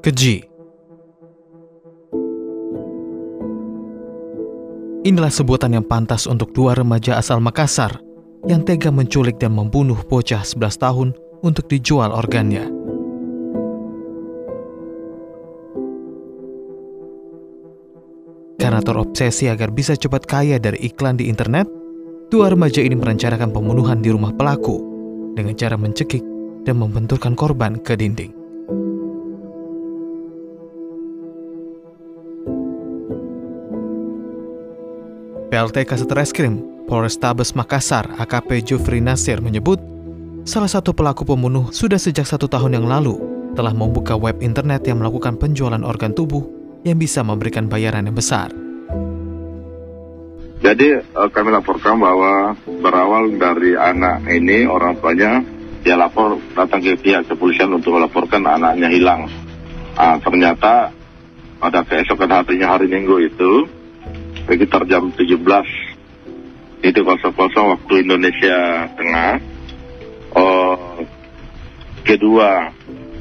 Keji Inilah sebutan yang pantas untuk dua remaja asal Makassar yang tega menculik dan membunuh bocah 11 tahun untuk dijual organnya. Karena terobsesi agar bisa cepat kaya dari iklan di internet, dua remaja ini merencanakan pembunuhan di rumah pelaku dengan cara mencekik dan membenturkan korban ke dinding. PLT Kasetreskrim Polrestabes Makassar AKP Jufri Nasir menyebut salah satu pelaku pembunuh sudah sejak satu tahun yang lalu telah membuka web internet yang melakukan penjualan organ tubuh yang bisa memberikan bayaran yang besar. Jadi eh, kami laporkan bahwa berawal dari anak ini orang tuanya dia lapor datang ke pihak kepolisian untuk melaporkan anaknya hilang. Ah, ternyata pada keesokan harinya hari Minggu itu sekitar jam 17 itu kosong waktu Indonesia Tengah. Oh, kedua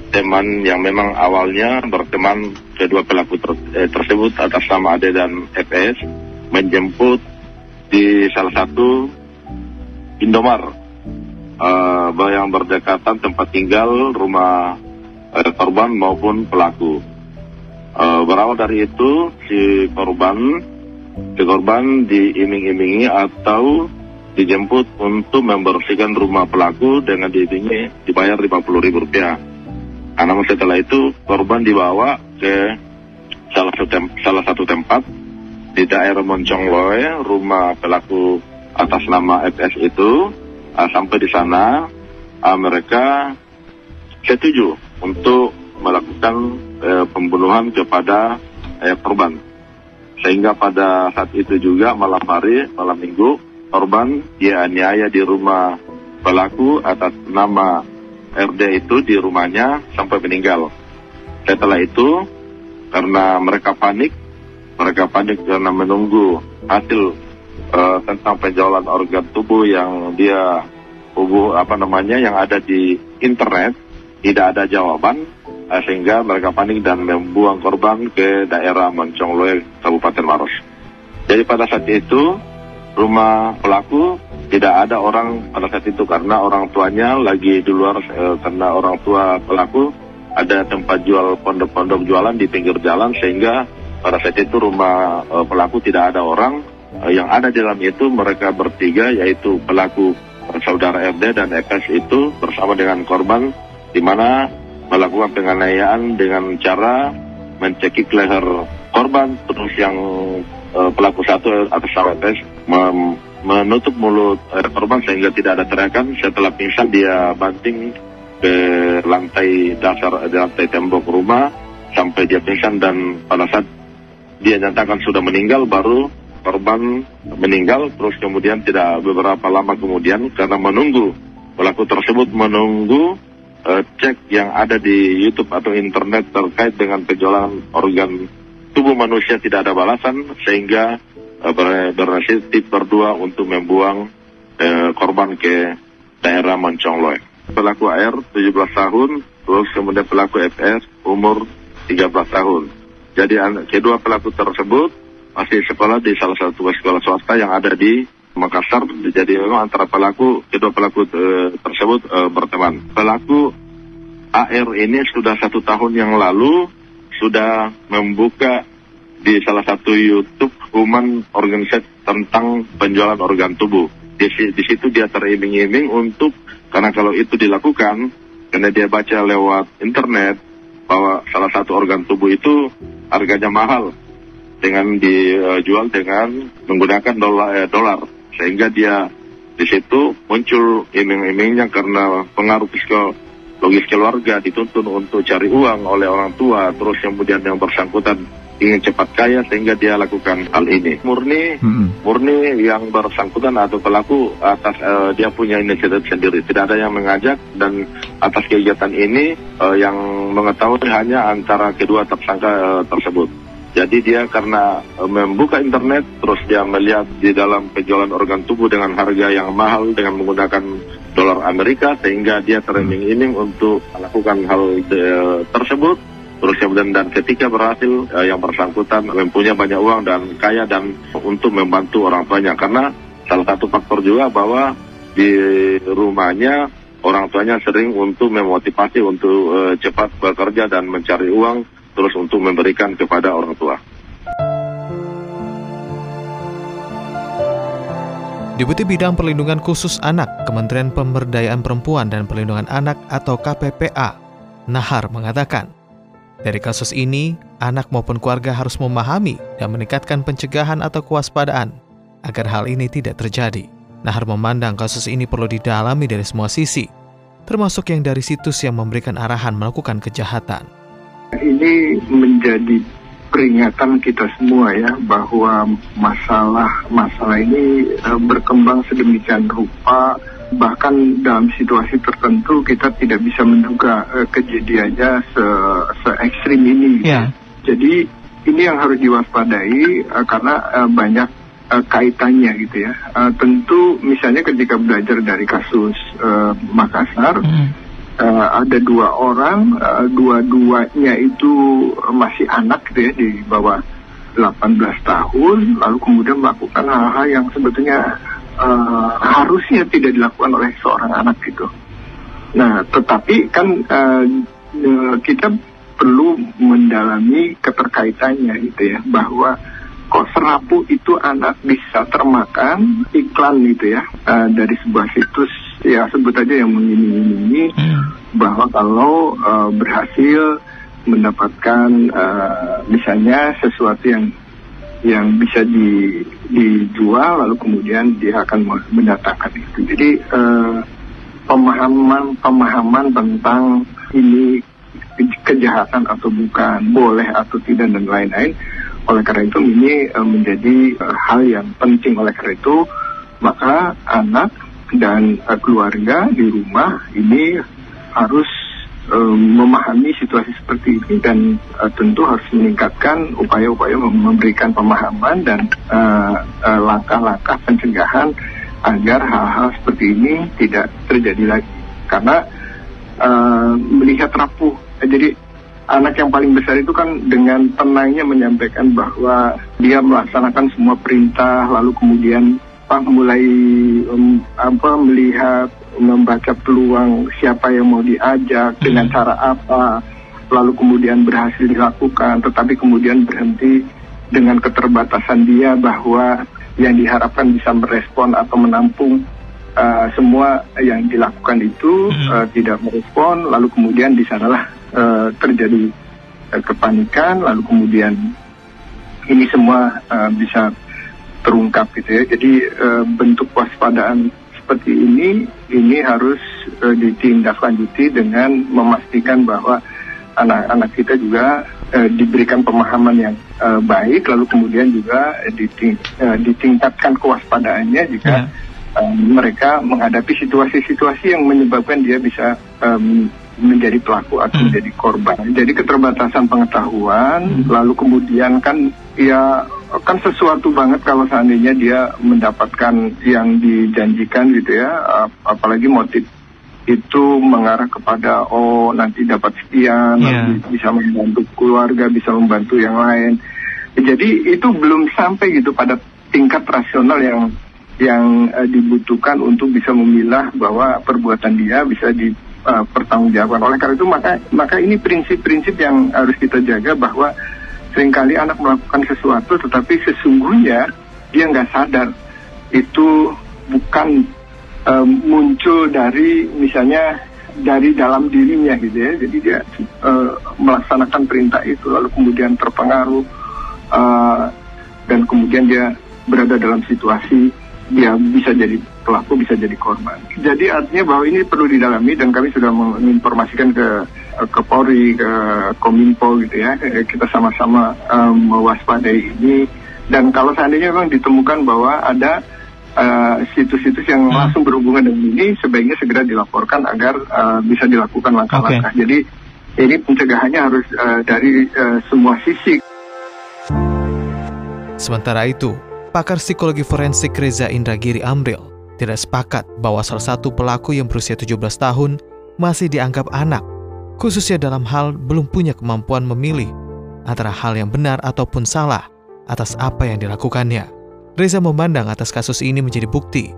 teman yang memang awalnya berteman kedua pelaku ter, eh, tersebut atas nama Ade dan FS menjemput di salah satu Indomar uh, yang berdekatan tempat tinggal rumah uh, korban maupun pelaku. Uh, berawal dari itu si korban si korban diiming-imingi atau dijemput untuk membersihkan rumah pelaku dengan diimingi dibayar 50 ribu rupiah. Karena setelah itu korban dibawa ke salah satu, tem salah satu tempat di daerah Moncongloe, rumah pelaku atas nama FS itu. Uh, sampai di sana uh, mereka setuju untuk melakukan uh, pembunuhan kepada uh, korban sehingga pada saat itu juga malam hari, malam minggu, korban dia aniaya di rumah pelaku atas nama RD itu di rumahnya sampai meninggal. Setelah itu, karena mereka panik, mereka panik karena menunggu hasil uh, tentang penjualan organ tubuh yang dia tubuh apa namanya yang ada di internet, tidak ada jawaban, sehingga mereka panik dan membuang korban ke daerah Moncongloe, Kabupaten Maros. Jadi pada saat itu rumah pelaku tidak ada orang pada saat itu karena orang tuanya lagi di luar uh, karena orang tua pelaku ada tempat jual pondok-pondok jualan di pinggir jalan sehingga pada saat itu rumah uh, pelaku tidak ada orang uh, yang ada di dalam itu mereka bertiga yaitu pelaku saudara RD dan FS itu bersama dengan korban di mana melakukan penganiayaan dengan cara mencekik leher korban terus yang uh, pelaku satu atas FS menutup mulut uh, korban sehingga tidak ada teriakan. Setelah pingsan dia banting ke lantai dasar di lantai tembok rumah sampai dia pingsan dan pada saat dia nyatakan sudah meninggal baru korban meninggal. Terus kemudian tidak beberapa lama kemudian karena menunggu pelaku tersebut menunggu uh, cek yang ada di YouTube atau internet terkait dengan penjualan organ tubuh manusia tidak ada balasan sehingga uh, ber berdua untuk membuang uh, korban ke daerah Moncongloe. Pelaku AR 17 tahun, terus kemudian pelaku FS umur 13 tahun. Jadi kedua pelaku tersebut masih sekolah di salah satu sekolah swasta yang ada di Makassar jadi memang antara pelaku kedua pelaku e, tersebut e, berteman. Pelaku AR ini sudah satu tahun yang lalu sudah membuka di salah satu YouTube human organisasi tentang penjualan organ tubuh. Di, di situ dia teriming-iming untuk karena kalau itu dilakukan karena dia baca lewat internet bahwa salah satu organ tubuh itu harganya mahal dengan dijual dengan menggunakan dolar, eh, dolar sehingga dia di situ muncul iming-imingnya karena pengaruh psikologis keluarga dituntun untuk cari uang oleh orang tua. Terus kemudian yang bersangkutan ingin cepat kaya sehingga dia lakukan hal ini. Murni hmm. murni yang bersangkutan atau pelaku atas uh, dia punya inisiatif sendiri. Tidak ada yang mengajak dan atas kegiatan ini uh, yang mengetahui hanya antara kedua tersangka uh, tersebut jadi dia karena e, membuka internet terus dia melihat di dalam penjualan organ tubuh dengan harga yang mahal dengan menggunakan dolar Amerika sehingga dia teriming-iming untuk melakukan hal de, tersebut. Terus kemudian dan ketika berhasil eh, yang bersangkutan mempunyai banyak uang dan kaya dan untuk membantu orang tuanya. Karena salah satu faktor juga bahwa di rumahnya orang tuanya sering untuk memotivasi untuk eh, cepat bekerja dan mencari uang terus untuk memberikan kepada orang tua. Deputi Bidang Perlindungan Khusus Anak Kementerian Pemberdayaan Perempuan dan Perlindungan Anak atau KPPA, Nahar mengatakan, dari kasus ini, anak maupun keluarga harus memahami dan meningkatkan pencegahan atau kewaspadaan agar hal ini tidak terjadi. Nahar memandang kasus ini perlu didalami dari semua sisi, termasuk yang dari situs yang memberikan arahan melakukan kejahatan. Ini menjadi peringatan kita semua ya bahwa masalah-masalah ini uh, berkembang sedemikian rupa bahkan dalam situasi tertentu kita tidak bisa menduga uh, kejadiannya se, se ekstrim ini. Yeah. Jadi ini yang harus diwaspadai uh, karena banyak kaitannya gitu ya. Tentu misalnya ketika belajar dari kasus Makassar. Mm uh, ada dua orang, uh, dua-duanya itu masih anak gitu ya di bawah 18 tahun, lalu kemudian melakukan hal-hal yang sebetulnya uh, harusnya tidak dilakukan oleh seorang anak gitu. Nah, tetapi kan uh, kita perlu mendalami keterkaitannya gitu ya, bahwa kok serapu itu anak bisa termakan iklan gitu ya uh, dari sebuah situs ya sebut aja yang mengiming-imingi hmm. bahwa kalau uh, berhasil mendapatkan uh, misalnya sesuatu yang yang bisa di, dijual lalu kemudian dia akan mendatangkan itu. Jadi uh, pemahaman pemahaman tentang ini kejahatan atau bukan, boleh atau tidak dan lain-lain. Oleh karena itu ini uh, menjadi uh, hal yang penting. Oleh karena itu maka anak dan uh, keluarga di rumah ini harus uh, memahami situasi seperti ini dan uh, tentu harus meningkatkan upaya-upaya memberikan pemahaman dan langkah-langkah uh, uh, pencegahan agar hal-hal seperti ini tidak terjadi lagi. Karena uh, melihat rapuh jadi anak yang paling besar itu kan dengan tenangnya menyampaikan bahwa dia melaksanakan semua perintah lalu kemudian apa mulai um, apa melihat membaca peluang siapa yang mau diajak hmm. dengan cara apa lalu kemudian berhasil dilakukan tetapi kemudian berhenti dengan keterbatasan dia bahwa yang diharapkan bisa merespon atau menampung uh, semua yang dilakukan itu hmm. uh, tidak merespon lalu kemudian di sanalah uh, terjadi uh, kepanikan lalu kemudian ini semua uh, bisa terungkap gitu ya. Jadi uh, bentuk waspadaan seperti ini ini harus uh, ditindaklanjuti dengan memastikan bahwa anak-anak kita juga uh, diberikan pemahaman yang uh, baik, lalu kemudian juga diting uh, ditingkatkan kewaspadaannya jika yeah. uh, mereka menghadapi situasi-situasi yang menyebabkan dia bisa um, menjadi pelaku atau hmm. menjadi korban. Jadi keterbatasan pengetahuan, hmm. lalu kemudian kan ya kan sesuatu banget kalau seandainya dia mendapatkan yang dijanjikan gitu ya, apalagi motif itu mengarah kepada oh nanti dapat sekian, yeah. nanti bisa membantu keluarga, bisa membantu yang lain. Jadi itu belum sampai gitu pada tingkat rasional yang yang uh, dibutuhkan untuk bisa memilah bahwa perbuatan dia bisa dipertanggungjawabkan. Uh, Oleh karena itu maka maka ini prinsip-prinsip yang harus kita jaga bahwa sering kali anak melakukan sesuatu tetapi sesungguhnya dia nggak sadar. Itu bukan um, muncul dari misalnya dari dalam dirinya gitu ya. Jadi dia uh, melaksanakan perintah itu lalu kemudian terpengaruh uh, dan kemudian dia berada dalam situasi dia bisa jadi pelaku bisa jadi korban. Jadi artinya bahwa ini perlu didalami dan kami sudah menginformasikan ke ke Polri, ke Kominfo gitu ya. Kita sama-sama um, mewaspadai ini dan kalau seandainya memang ditemukan bahwa ada uh, situs-situs uh, yang hmm. langsung berhubungan dengan ini sebaiknya segera dilaporkan agar uh, bisa dilakukan langkah-langkah. Okay. Jadi ini pencegahannya harus uh, dari uh, semua sisi. Sementara itu, pakar psikologi forensik Reza Indragiri Amril tidak sepakat bahwa salah satu pelaku yang berusia 17 tahun masih dianggap anak khususnya dalam hal belum punya kemampuan memilih antara hal yang benar ataupun salah atas apa yang dilakukannya. Reza memandang atas kasus ini menjadi bukti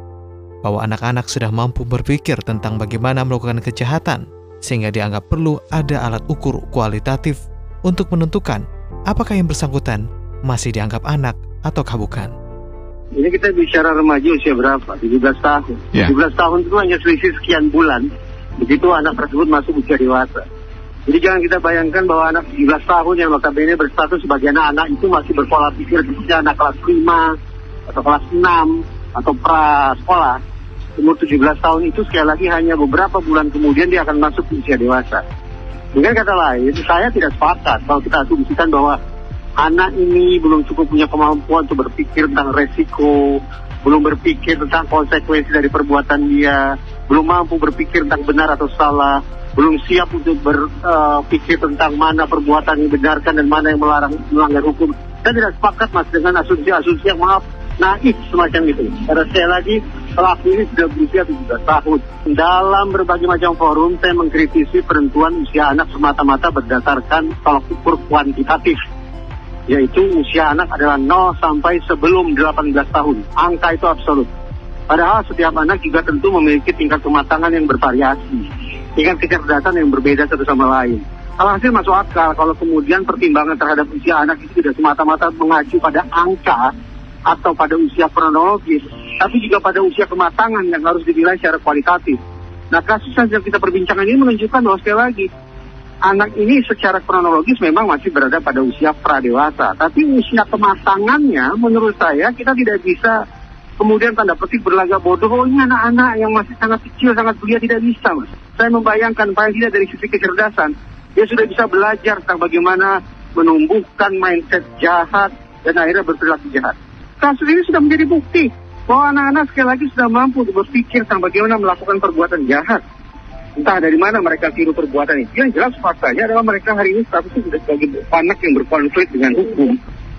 bahwa anak-anak sudah mampu berpikir tentang bagaimana melakukan kejahatan, sehingga dianggap perlu ada alat ukur kualitatif untuk menentukan apakah yang bersangkutan masih dianggap anak atau bukan. Ini kita bicara remaja usia berapa? 17 tahun. Yeah. 17 tahun itu hanya selisih sekian bulan. Begitu anak tersebut masuk usia dewasa. Jadi jangan kita bayangkan bahwa anak 17 tahun yang notabene berstatus sebagai anak-anak itu masih berpola pikir seperti anak kelas 5 atau kelas 6 atau pra sekolah. Umur 17 tahun itu sekali lagi hanya beberapa bulan kemudian dia akan masuk usia dewasa. Dengan kata lain, saya tidak sepakat kalau kita asumsikan bahwa anak ini belum cukup punya kemampuan untuk berpikir tentang resiko, belum berpikir tentang konsekuensi dari perbuatan dia, belum mampu berpikir tentang benar atau salah, belum siap untuk berpikir uh, tentang mana perbuatan yang dibenarkan dan mana yang melarang melanggar hukum. Saya tidak sepakat mas dengan asumsi-asumsi yang maaf naif semacam itu. Karena sekali lagi pelaku ini sudah berusia 17 tahun. Dalam berbagai macam forum saya mengkritisi penentuan usia anak semata-mata berdasarkan tolak ukur kuantitatif yaitu usia anak adalah 0 sampai sebelum 18 tahun. Angka itu absolut. Padahal setiap anak juga tentu memiliki tingkat kematangan yang bervariasi, tingkat kecerdasan yang berbeda satu sama lain. Alhasil masuk akal kalau kemudian pertimbangan terhadap usia anak itu tidak semata-mata mengacu pada angka atau pada usia kronologis, tapi juga pada usia kematangan yang harus dinilai secara kualitatif. Nah kasus yang kita perbincangkan ini menunjukkan bahwa sekali lagi anak ini secara kronologis memang masih berada pada usia pradewasa. Tapi usia kematangannya menurut saya kita tidak bisa kemudian tanda petik berlagak bodoh. Oh ini anak-anak yang masih sangat kecil, sangat belia tidak bisa mas. Saya membayangkan paling tidak dari sisi kecerdasan. Dia sudah bisa belajar tentang bagaimana menumbuhkan mindset jahat dan akhirnya berperilaku jahat. Kasus ini sudah menjadi bukti bahwa anak-anak sekali lagi sudah mampu berpikir tentang bagaimana melakukan perbuatan jahat entah dari mana mereka tiru perbuatan itu. Yang jelas faktanya adalah mereka hari ini statusnya sudah sebagai anak yang berkonflik dengan hukum.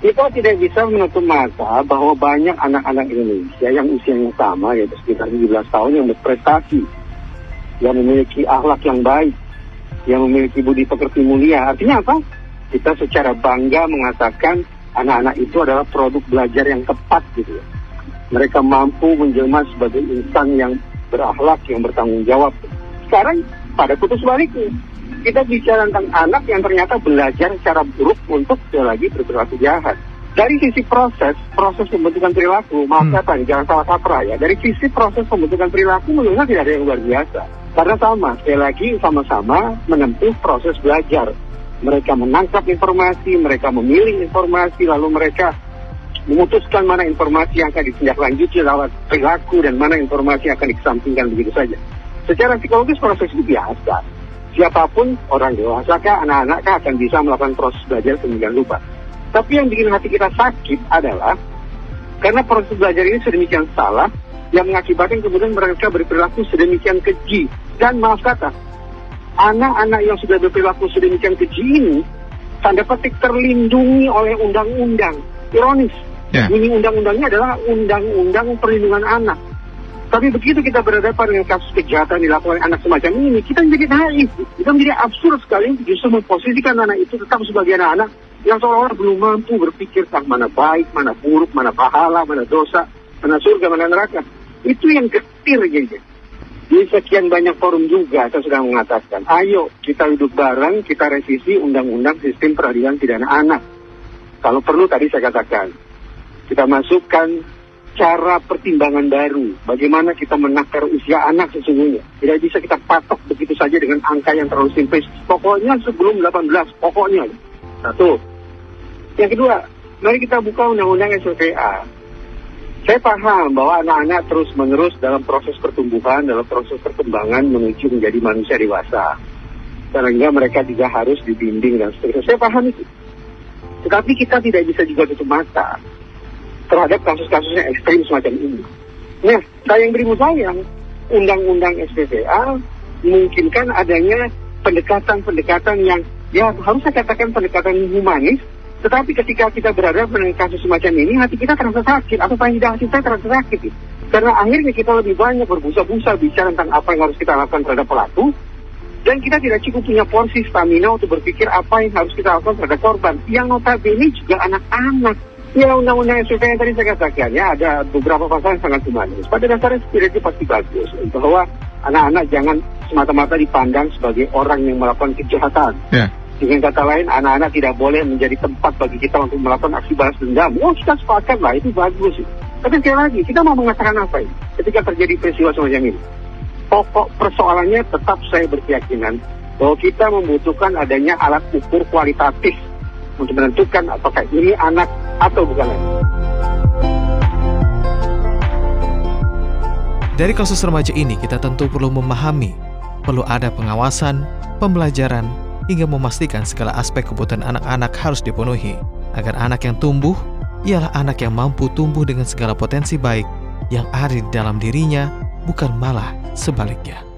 Kita tidak bisa menutup mata bahwa banyak anak-anak Indonesia yang usianya sama, yaitu sekitar 17 tahun yang berprestasi, yang memiliki akhlak yang baik, yang memiliki budi pekerti mulia. Artinya apa? Kita secara bangga mengatakan anak-anak itu adalah produk belajar yang tepat gitu ya. Mereka mampu menjelma sebagai insan yang berakhlak, yang bertanggung jawab sekarang pada putus baliknya. Kita bicara tentang anak yang ternyata belajar secara buruk untuk lagi berperilaku jahat. Dari sisi proses, proses pembentukan perilaku, maaf hmm. kata, jangan salah kaprah ya. Dari sisi proses pembentukan perilaku menurut saya tidak ada yang luar biasa. Karena sama, sekali lagi sama-sama menempuh proses belajar. Mereka menangkap informasi, mereka memilih informasi, lalu mereka memutuskan mana informasi yang akan ditindaklanjuti lewat perilaku dan mana informasi yang akan dikesampingkan begitu saja. Secara psikologis proses itu biasa. Siapa pun orang dewasa kah, anak-anak kah akan bisa melakukan proses belajar kemudian lupa. Tapi yang bikin hati kita sakit adalah karena proses belajar ini sedemikian salah yang mengakibatkan kemudian mereka berperilaku sedemikian keji. Dan maaf kata, anak-anak yang sudah berperilaku sedemikian keji ini tanda petik terlindungi oleh undang-undang. Ironis, yeah. ini undang-undangnya adalah undang-undang perlindungan anak tapi begitu kita berhadapan dengan kasus kejahatan dilakukan anak semacam ini, kita menjadi naif. Kita menjadi absurd sekali justru memposisikan anak itu tetap sebagai anak-anak yang seolah-olah belum mampu berpikir tentang mana baik, mana buruk, mana pahala, mana dosa, mana surga, mana neraka. Itu yang getir gitu. Di sekian banyak forum juga saya sudah mengatakan, ayo kita duduk bareng, kita revisi undang-undang sistem peradilan pidana anak. Kalau perlu tadi saya katakan, kita masukkan cara pertimbangan baru. Bagaimana kita menakar usia anak sesungguhnya. Tidak bisa kita patok begitu saja dengan angka yang terlalu simplis. Pokoknya sebelum 18, pokoknya. Satu. Yang kedua, mari kita buka undang-undang SLTA. Saya paham bahwa anak-anak terus-menerus dalam proses pertumbuhan, dalam proses perkembangan menuju menjadi manusia dewasa. Sehingga mereka juga harus dibimbing dan seterusnya. Saya paham itu. Tetapi kita tidak bisa juga tutup mata terhadap kasus-kasus yang ekstrim semacam ini. Nah, sayang berimu sayang, undang-undang SPPA memungkinkan adanya pendekatan-pendekatan yang ya harus saya katakan pendekatan humanis, tetapi ketika kita berada dengan kasus semacam ini, hati kita terasa sakit, atau paling tidak hati saya terasa sakit. Karena akhirnya kita lebih banyak berbusa-busa bicara tentang apa yang harus kita lakukan terhadap pelaku, Dan kita tidak cukup punya porsi stamina untuk berpikir apa yang harus kita lakukan terhadap korban. Yang notabene juga anak-anak. Ya undang-undang SUP yang tadi saya katakan ya ada beberapa pasal yang sangat humanis. Pada dasarnya spiritnya pasti bagus bahwa anak-anak jangan semata-mata dipandang sebagai orang yang melakukan kejahatan. Yeah. Dengan kata lain, anak-anak tidak boleh menjadi tempat bagi kita untuk melakukan aksi balas dendam. Oh, kita sepakat lah, itu bagus. Tapi sekali lagi, kita mau mengatakan apa ini? Ketika terjadi peristiwa semacam ini pokok persoalannya tetap saya berkeyakinan bahwa kita membutuhkan adanya alat ukur kualitatif untuk menentukan apakah ini anak atau bukan anak. Dari kasus remaja ini kita tentu perlu memahami, perlu ada pengawasan, pembelajaran, hingga memastikan segala aspek kebutuhan anak-anak harus dipenuhi, agar anak yang tumbuh ialah anak yang mampu tumbuh dengan segala potensi baik yang ada di dalam dirinya bukan malah sebaliknya.